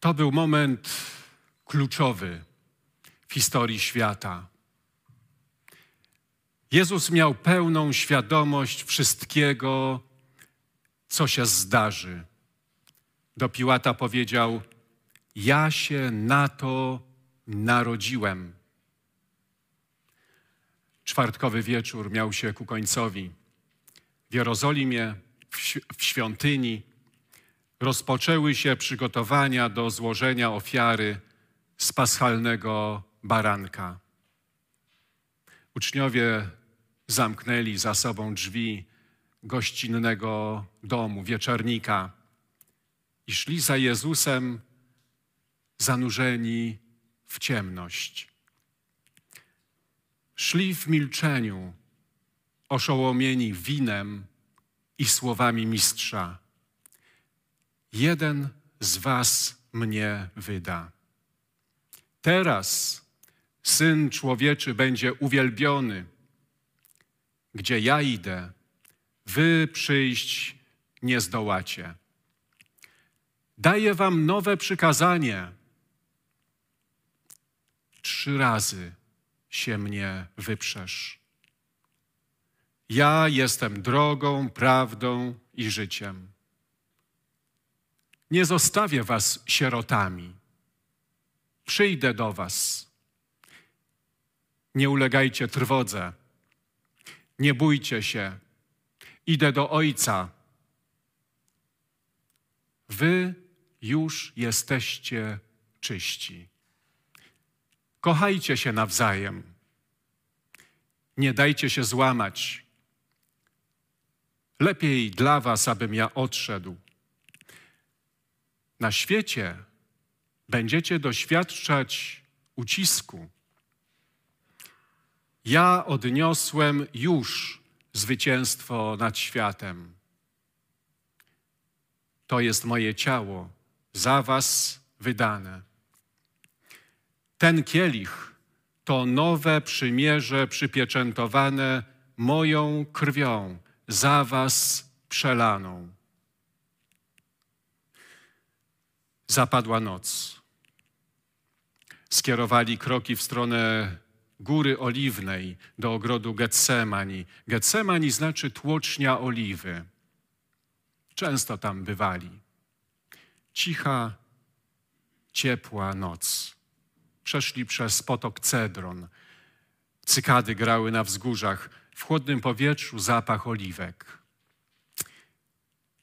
To był moment kluczowy w historii świata. Jezus miał pełną świadomość wszystkiego, co się zdarzy. Do Piłata powiedział: Ja się na to narodziłem. Czwartkowy wieczór miał się ku końcowi. W Jerozolimie, w świątyni, rozpoczęły się przygotowania do złożenia ofiary z paschalnego baranka. Uczniowie zamknęli za sobą drzwi gościnnego domu, wieczornika i szli za Jezusem zanurzeni w ciemność. Szli w milczeniu, oszołomieni winem i słowami mistrza. Jeden z was mnie wyda. Teraz Syn Człowieczy będzie uwielbiony. Gdzie ja idę, wy przyjść nie zdołacie. Daję wam nowe przykazanie. Trzy razy się mnie wyprzesz. Ja jestem drogą, prawdą i życiem. Nie zostawię was sierotami. Przyjdę do was. Nie ulegajcie trwodze. Nie bójcie się. Idę do Ojca. Wy już jesteście czyści. Kochajcie się nawzajem. Nie dajcie się złamać. Lepiej dla was, abym ja odszedł. Na świecie będziecie doświadczać ucisku. Ja odniosłem już zwycięstwo nad światem. To jest moje ciało, za was wydane. Ten kielich to nowe przymierze przypieczętowane moją krwią, za was przelaną. Zapadła noc. Skierowali kroki w stronę Góry Oliwnej do ogrodu Getsemani. Getsemani znaczy tłocznia oliwy. Często tam bywali. Cicha, ciepła noc. Przeszli przez potok Cedron. Cykady grały na wzgórzach. W chłodnym powietrzu zapach oliwek.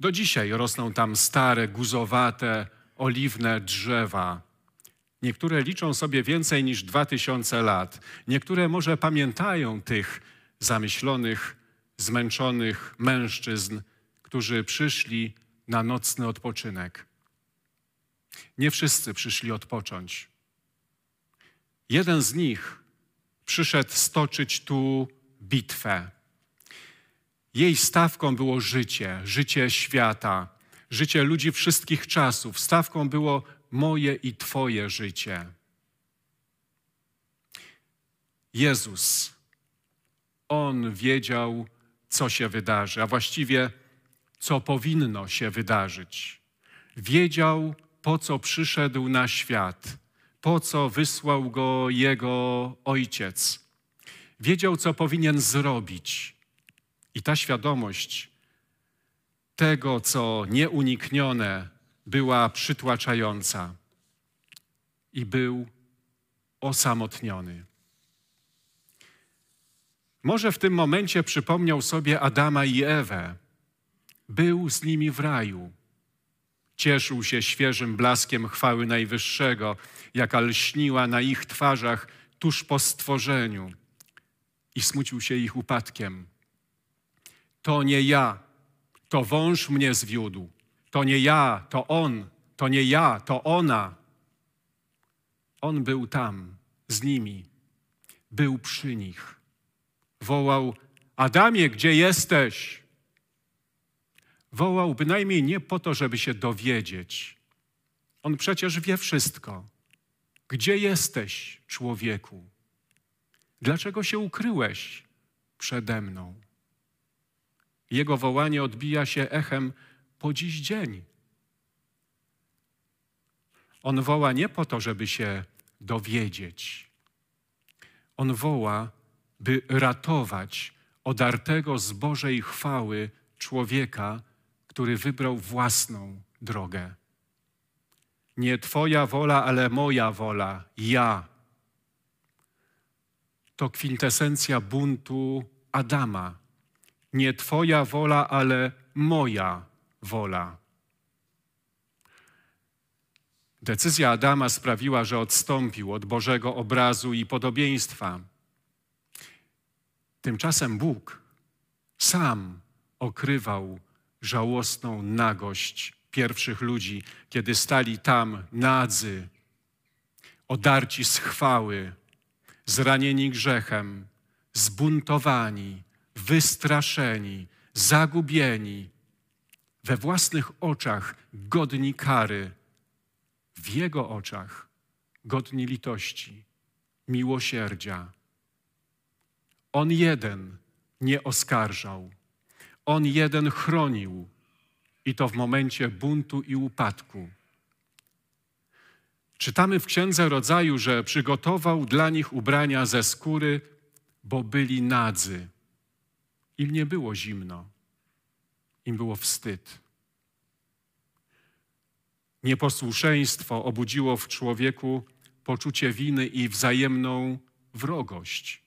Do dzisiaj rosną tam stare, guzowate, oliwne drzewa. Niektóre liczą sobie więcej niż dwa tysiące lat. Niektóre może pamiętają tych zamyślonych, zmęczonych mężczyzn, którzy przyszli na nocny odpoczynek. Nie wszyscy przyszli odpocząć. Jeden z nich przyszedł stoczyć tu bitwę. Jej stawką było życie, życie świata, życie ludzi wszystkich czasów. Stawką było moje i Twoje życie. Jezus, On wiedział, co się wydarzy, a właściwie co powinno się wydarzyć. Wiedział, po co przyszedł na świat, po co wysłał go Jego Ojciec. Wiedział, co powinien zrobić. I ta świadomość tego, co nieuniknione, była przytłaczająca i był osamotniony. Może w tym momencie przypomniał sobie Adama i Ewę. Był z nimi w raju. Cieszył się świeżym blaskiem chwały Najwyższego, jaka lśniła na ich twarzach tuż po stworzeniu i smucił się ich upadkiem. To nie ja, to wąż mnie zwiódł. To nie ja, to on, to nie ja, to ona. On był tam, z nimi, był przy nich. Wołał: Adamie, gdzie jesteś? Wołał bynajmniej nie po to, żeby się dowiedzieć. On przecież wie wszystko. Gdzie jesteś, człowieku? Dlaczego się ukryłeś przede mną? Jego wołanie odbija się echem po dziś dzień. On woła nie po to, żeby się dowiedzieć. On woła, by ratować odartego z Bożej chwały człowieka, który wybrał własną drogę. Nie Twoja wola, ale moja wola, ja. To kwintesencja buntu Adama. Nie Twoja wola, ale moja wola. Decyzja Adama sprawiła, że odstąpił od Bożego obrazu i podobieństwa. Tymczasem Bóg sam okrywał żałosną nagość pierwszych ludzi, kiedy stali tam nadzy, odarci z chwały, zranieni grzechem, zbuntowani, wystraszeni, zagubieni, we własnych oczach godni kary, w Jego oczach godni litości, miłosierdzia. On jeden nie oskarżał, on jeden chronił i to w momencie buntu i upadku. Czytamy w Księdze Rodzaju, że przygotował dla nich ubrania ze skóry, bo byli nadzy. Im nie było zimno, im było wstyd. Nieposłuszeństwo obudziło w człowieku poczucie winy i wzajemną wrogość.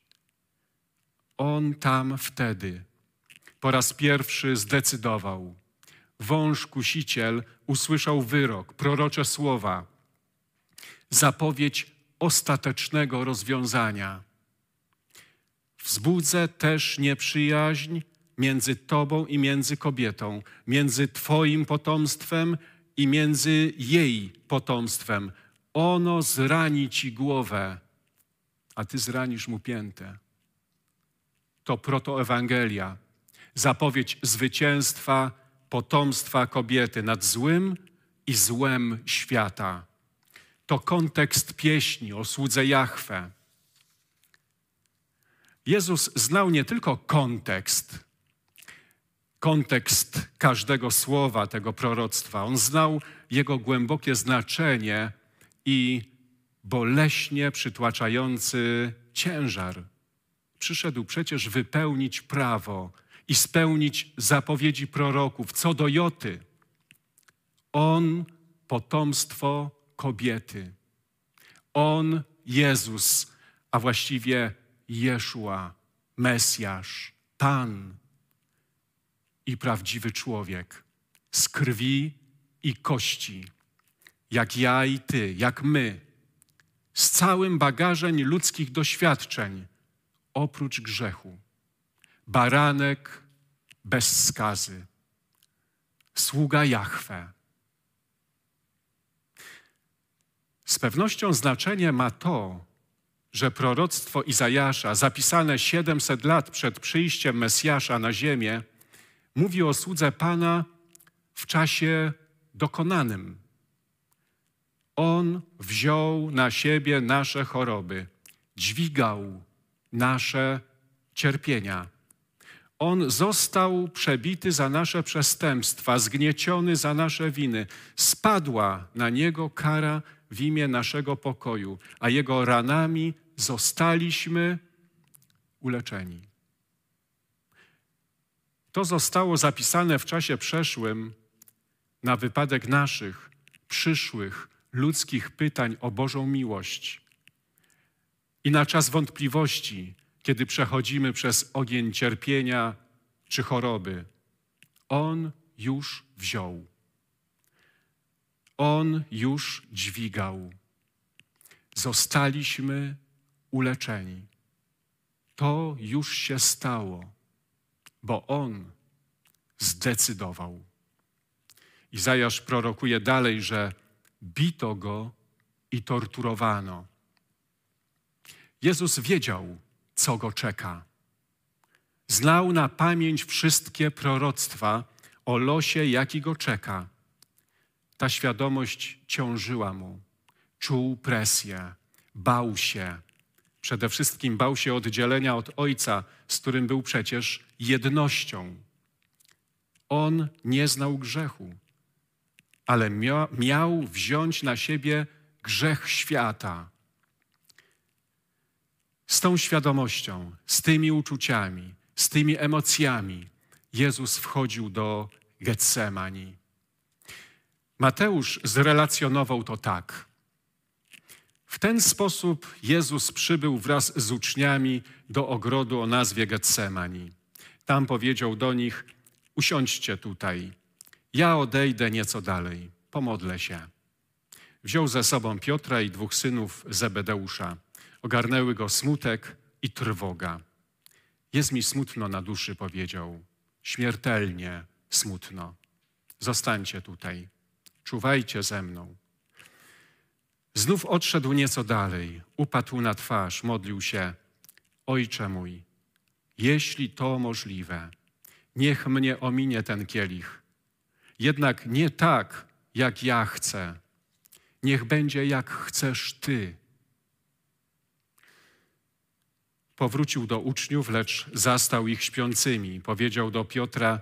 On tam wtedy po raz pierwszy zdecydował. Wąż kusiciel usłyszał wyrok, prorocze słowa, zapowiedź ostatecznego rozwiązania. Wzbudzę też nieprzyjaźń między Tobą i między kobietą, między Twoim potomstwem i między jej potomstwem. Ono zrani Ci głowę, a Ty zranisz mu piętę. To protoewangelia, zapowiedź zwycięstwa potomstwa kobiety nad złym i złem świata. To kontekst pieśni o słudze Jahwe. Jezus znał nie tylko kontekst, kontekst każdego słowa tego proroctwa. On znał jego głębokie znaczenie i boleśnie przytłaczający ciężar. Przyszedł przecież wypełnić prawo i spełnić zapowiedzi proroków co do Joty. On potomstwo kobiety. On Jezus, a właściwie Jeszua, Mesjasz, Pan i prawdziwy człowiek z krwi i kości, jak ja i ty, jak my, z całym bagażem ludzkich doświadczeń, oprócz grzechu. Baranek bez skazy, sługa Jahwe. Z pewnością znaczenie ma to, że proroctwo Izajasza, zapisane 700 lat przed przyjściem Mesjasza na ziemię, mówi o słudze Pana w czasie dokonanym. On wziął na siebie nasze choroby, dźwigał nasze cierpienia. On został przebity za nasze przestępstwa, zgnieciony za nasze winy. Spadła na niego kara w imię naszego pokoju, a jego ranami zostaliśmy uleczeni. To zostało zapisane w czasie przeszłym na wypadek naszych przyszłych ludzkich pytań o Bożą miłość i na czas wątpliwości, kiedy przechodzimy przez ogień cierpienia czy choroby. On już wziął. On już dźwigał. Zostaliśmy uleczeni. To już się stało bo On zdecydował. Izajasz prorokuje dalej, że bito go i torturowano. Jezus wiedział, co go czeka. Znał na pamięć wszystkie proroctwa o losie, jaki go czeka. Ta świadomość ciążyła mu. Czuł presję, bał się, Przede wszystkim bał się oddzielenia od Ojca, z którym był przecież jednością. On nie znał grzechu. ale mia miał wziąć na siebie grzech świata. Z tą świadomością, z tymi uczuciami, z tymi emocjami Jezus wchodził do Getsemani. Mateusz zrelacjonował to tak. W ten sposób Jezus przybył wraz z uczniami do ogrodu o nazwie Getsemani. Tam powiedział do nich: Usiądźcie tutaj, ja odejdę nieco dalej, pomodlę się. Wziął ze sobą Piotra i dwóch synów Zebedeusza. Ogarnęły go smutek i trwoga. Jest mi smutno na duszy, powiedział. Śmiertelnie smutno. Zostańcie tutaj, czuwajcie ze mną. Znów odszedł nieco dalej, upadł na twarz, modlił się: Ojcze mój, jeśli to możliwe, niech mnie ominie ten kielich. Jednak nie tak, jak ja chcę. Niech będzie jak chcesz Ty. Powrócił do uczniów, lecz zastał ich śpiącymi. Powiedział do Piotra: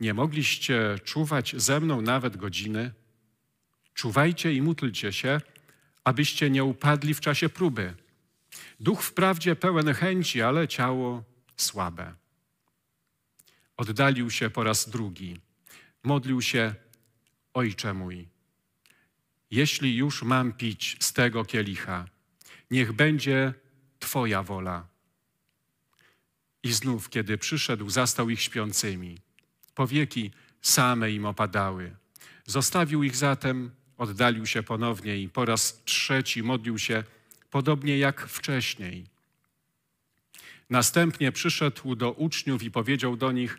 Nie mogliście czuwać ze mną nawet godziny? Czuwajcie i módlcie się, abyście nie upadli w czasie próby. Duch wprawdzie pełen chęci, ale ciało słabe. Oddalił się po raz drugi. Modlił się, Ojcze mój, jeśli już mam pić z tego kielicha, niech będzie Twoja wola. I znów, kiedy przyszedł, zastał ich śpiącymi. Powieki same im opadały. Zostawił ich zatem, oddalił się ponownie i po raz trzeci modlił się podobnie jak wcześniej. Następnie przyszedł do uczniów i powiedział do nich: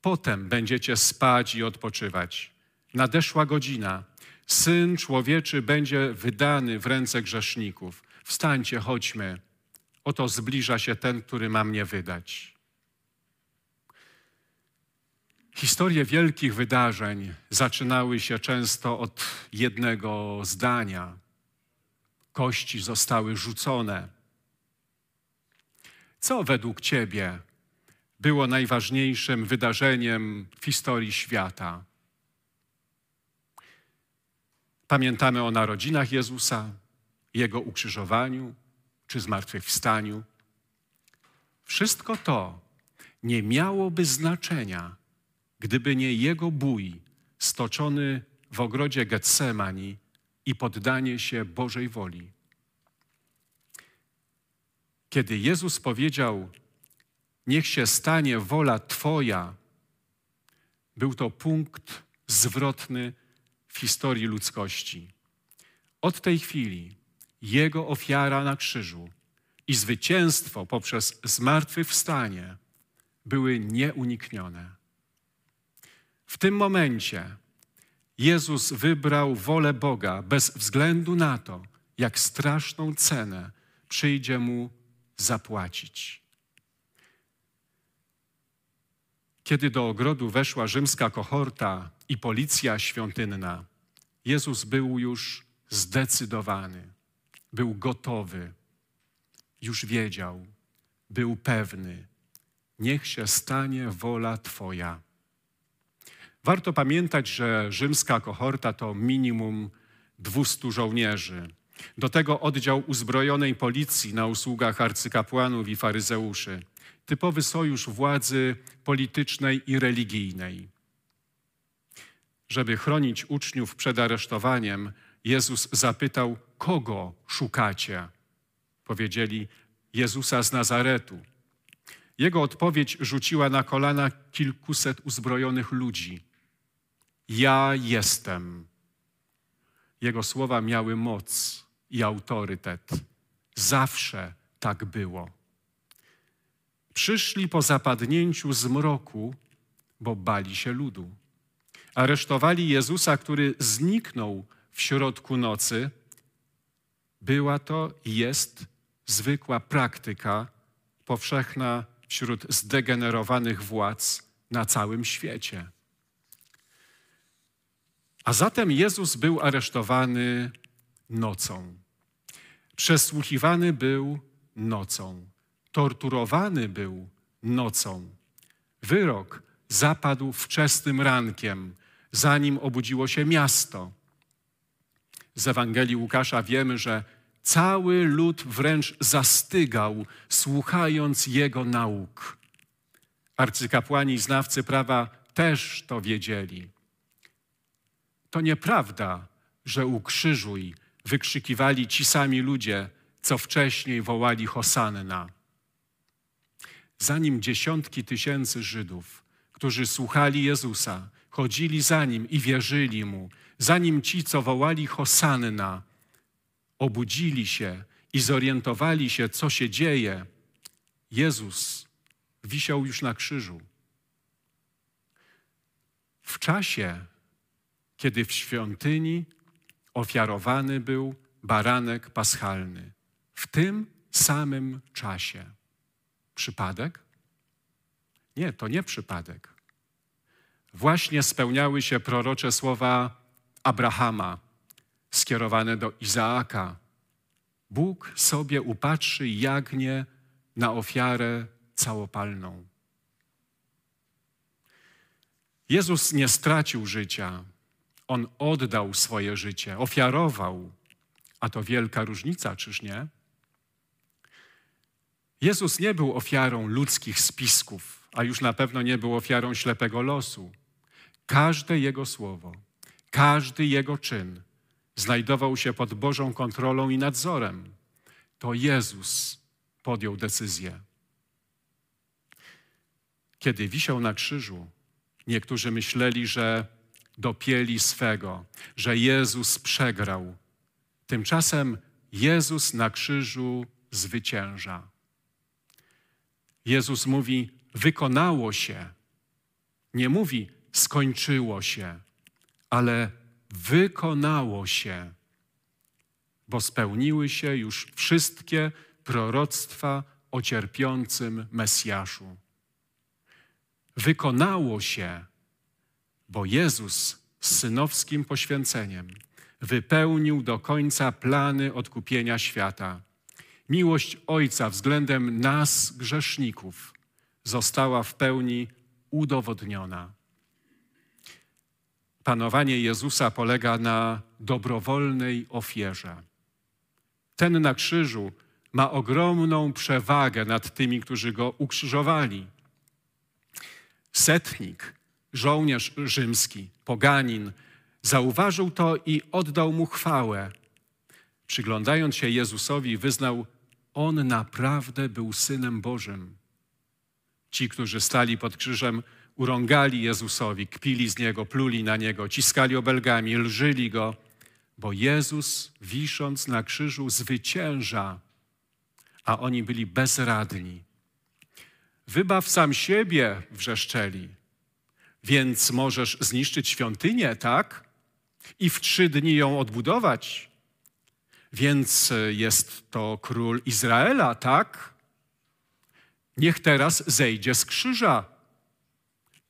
Potem będziecie spać i odpoczywać. Nadeszła godzina. Syn człowieczy będzie wydany w ręce grzeszników. Wstańcie, chodźmy. Oto zbliża się ten, który ma mnie wydać. Historie wielkich wydarzeń zaczynały się często od jednego zdania. Kości zostały rzucone. Co według Ciebie było najważniejszym wydarzeniem w historii świata? Pamiętamy o narodzinach Jezusa, Jego ukrzyżowaniu czy zmartwychwstaniu. Wszystko to nie miałoby znaczenia, gdyby nie Jego bój stoczony w ogrodzie Getsemani i poddanie się Bożej woli. Kiedy Jezus powiedział: Niech się stanie wola Twoja, był to punkt zwrotny w historii ludzkości. Od tej chwili Jego ofiara na krzyżu i zwycięstwo poprzez zmartwychwstanie były nieuniknione. W tym momencie Jezus wybrał wolę Boga bez względu na to, jak straszną cenę przyjdzie mu zapłacić. Kiedy do ogrodu weszła rzymska kohorta i policja świątynna, Jezus był już zdecydowany, był gotowy, już wiedział, był pewny. Niech się stanie wola Twoja. Warto pamiętać, że rzymska kohorta to minimum 200 żołnierzy. Do tego oddział uzbrojonej policji na usługach arcykapłanów i faryzeuszy. Typowy sojusz władzy politycznej i religijnej. Żeby chronić uczniów przed aresztowaniem, Jezus zapytał, kogo szukacie? Powiedzieli, Jezusa z Nazaretu. Jego odpowiedź rzuciła na kolana kilkuset uzbrojonych ludzi. Ja jestem. Jego słowa miały moc i autorytet. Zawsze tak było. Przyszli po zapadnięciu zmroku, bo bali się ludu. Aresztowali Jezusa, który zniknął w środku nocy. Była to i jest zwykła praktyka powszechna wśród zdegenerowanych władz na całym świecie. A zatem Jezus był aresztowany nocą. Przesłuchiwany był nocą. Torturowany był nocą. Wyrok zapadł wczesnym rankiem, zanim obudziło się miasto. Z Ewangelii Łukasza wiemy, że cały lud wręcz zastygał, słuchając jego nauk. Arcykapłani i znawcy prawa też to wiedzieli. To nieprawda, że ukrzyżuj wykrzykiwali ci sami ludzie, co wcześniej wołali Hosanna. Zanim dziesiątki tysięcy Żydów, którzy słuchali Jezusa, chodzili za Nim i wierzyli Mu, zanim ci, co wołali Hosanna, obudzili się i zorientowali się, co się dzieje, Jezus wisiał już na krzyżu. W czasie, kiedy w świątyni ofiarowany był baranek paschalny. W tym samym czasie. Przypadek? Nie, to nie przypadek. Właśnie spełniały się prorocze słowa Abrahama skierowane do Izaaka. Bóg sobie upatrzy jagnię na ofiarę całopalną. Jezus nie stracił życia. On oddał swoje życie, ofiarował. A to wielka różnica, czyż nie? Jezus nie był ofiarą ludzkich spisków, a już na pewno nie był ofiarą ślepego losu. Każde Jego słowo, każdy Jego czyn znajdował się pod Bożą kontrolą i nadzorem. To Jezus podjął decyzję. Kiedy wisiał na krzyżu, niektórzy myśleli, że dopieli swego, że Jezus przegrał. Tymczasem Jezus na krzyżu zwycięża. Jezus mówi: Wykonało się. Nie mówi: Skończyło się, ale wykonało się, bo spełniły się już wszystkie proroctwa o cierpiącym Mesjaszu. Wykonało się bo Jezus z synowskim poświęceniem wypełnił do końca plany odkupienia świata. Miłość Ojca względem nas, grzeszników, została w pełni udowodniona. Panowanie Jezusa polega na dobrowolnej ofierze. Ten na krzyżu ma ogromną przewagę nad tymi, którzy go ukrzyżowali. Setnik żołnierz rzymski, poganin, zauważył to i oddał mu chwałę. Przyglądając się Jezusowi, wyznał, on naprawdę był synem Bożym. Ci, którzy stali pod krzyżem, urągali Jezusowi, kpili z niego, pluli na niego, ciskali obelgami, lżyli go, bo Jezus, wisząc na krzyżu, zwycięża, a oni byli bezradni. Wybaw sam siebie, wrzeszczeli. Więc możesz zniszczyć świątynię, tak? I w trzy dni ją odbudować. Więc jest to król Izraela, tak? Niech teraz zejdzie z krzyża.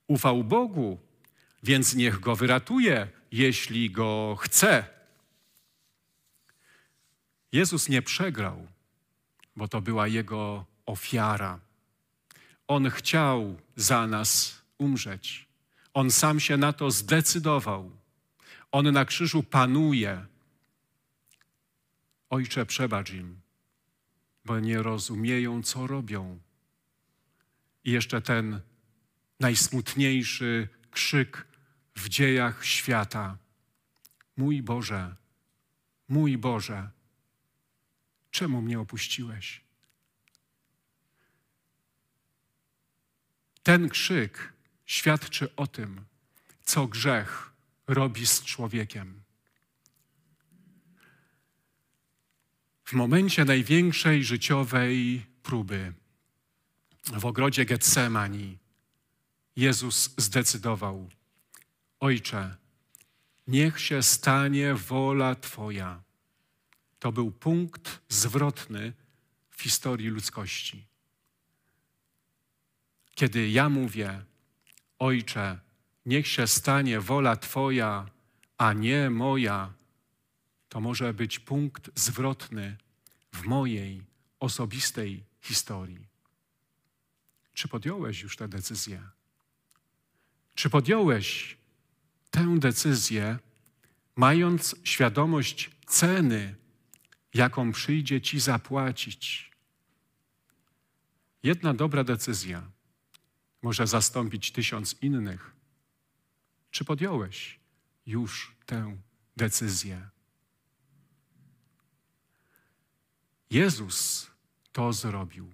Ufał Bogu, więc niech go wyratuje, jeśli go chce. Jezus nie przegrał, bo to była jego ofiara. On chciał za nas umrzeć. On sam się na to zdecydował. On na krzyżu panuje. Ojcze, przebacz im, bo nie rozumieją, co robią. I jeszcze ten najsmutniejszy krzyk w dziejach świata. Mój Boże, mój Boże, czemu mnie opuściłeś? Ten krzyk świadczy o tym, co grzech robi z człowiekiem. W momencie największej życiowej próby w ogrodzie Getsemani Jezus zdecydował: Ojcze, niech się stanie wola Twoja. To był punkt zwrotny w historii ludzkości. Kiedy ja mówię, Ojcze, niech się stanie wola Twoja, a nie moja, to może być punkt zwrotny w mojej osobistej historii. Czy podjąłeś już tę decyzję? Czy podjąłeś tę decyzję, mając świadomość ceny, jaką przyjdzie ci zapłacić. Jedna dobra decyzja może zastąpić tysiąc innych. Czy podjąłeś już tę decyzję? Jezus to zrobił.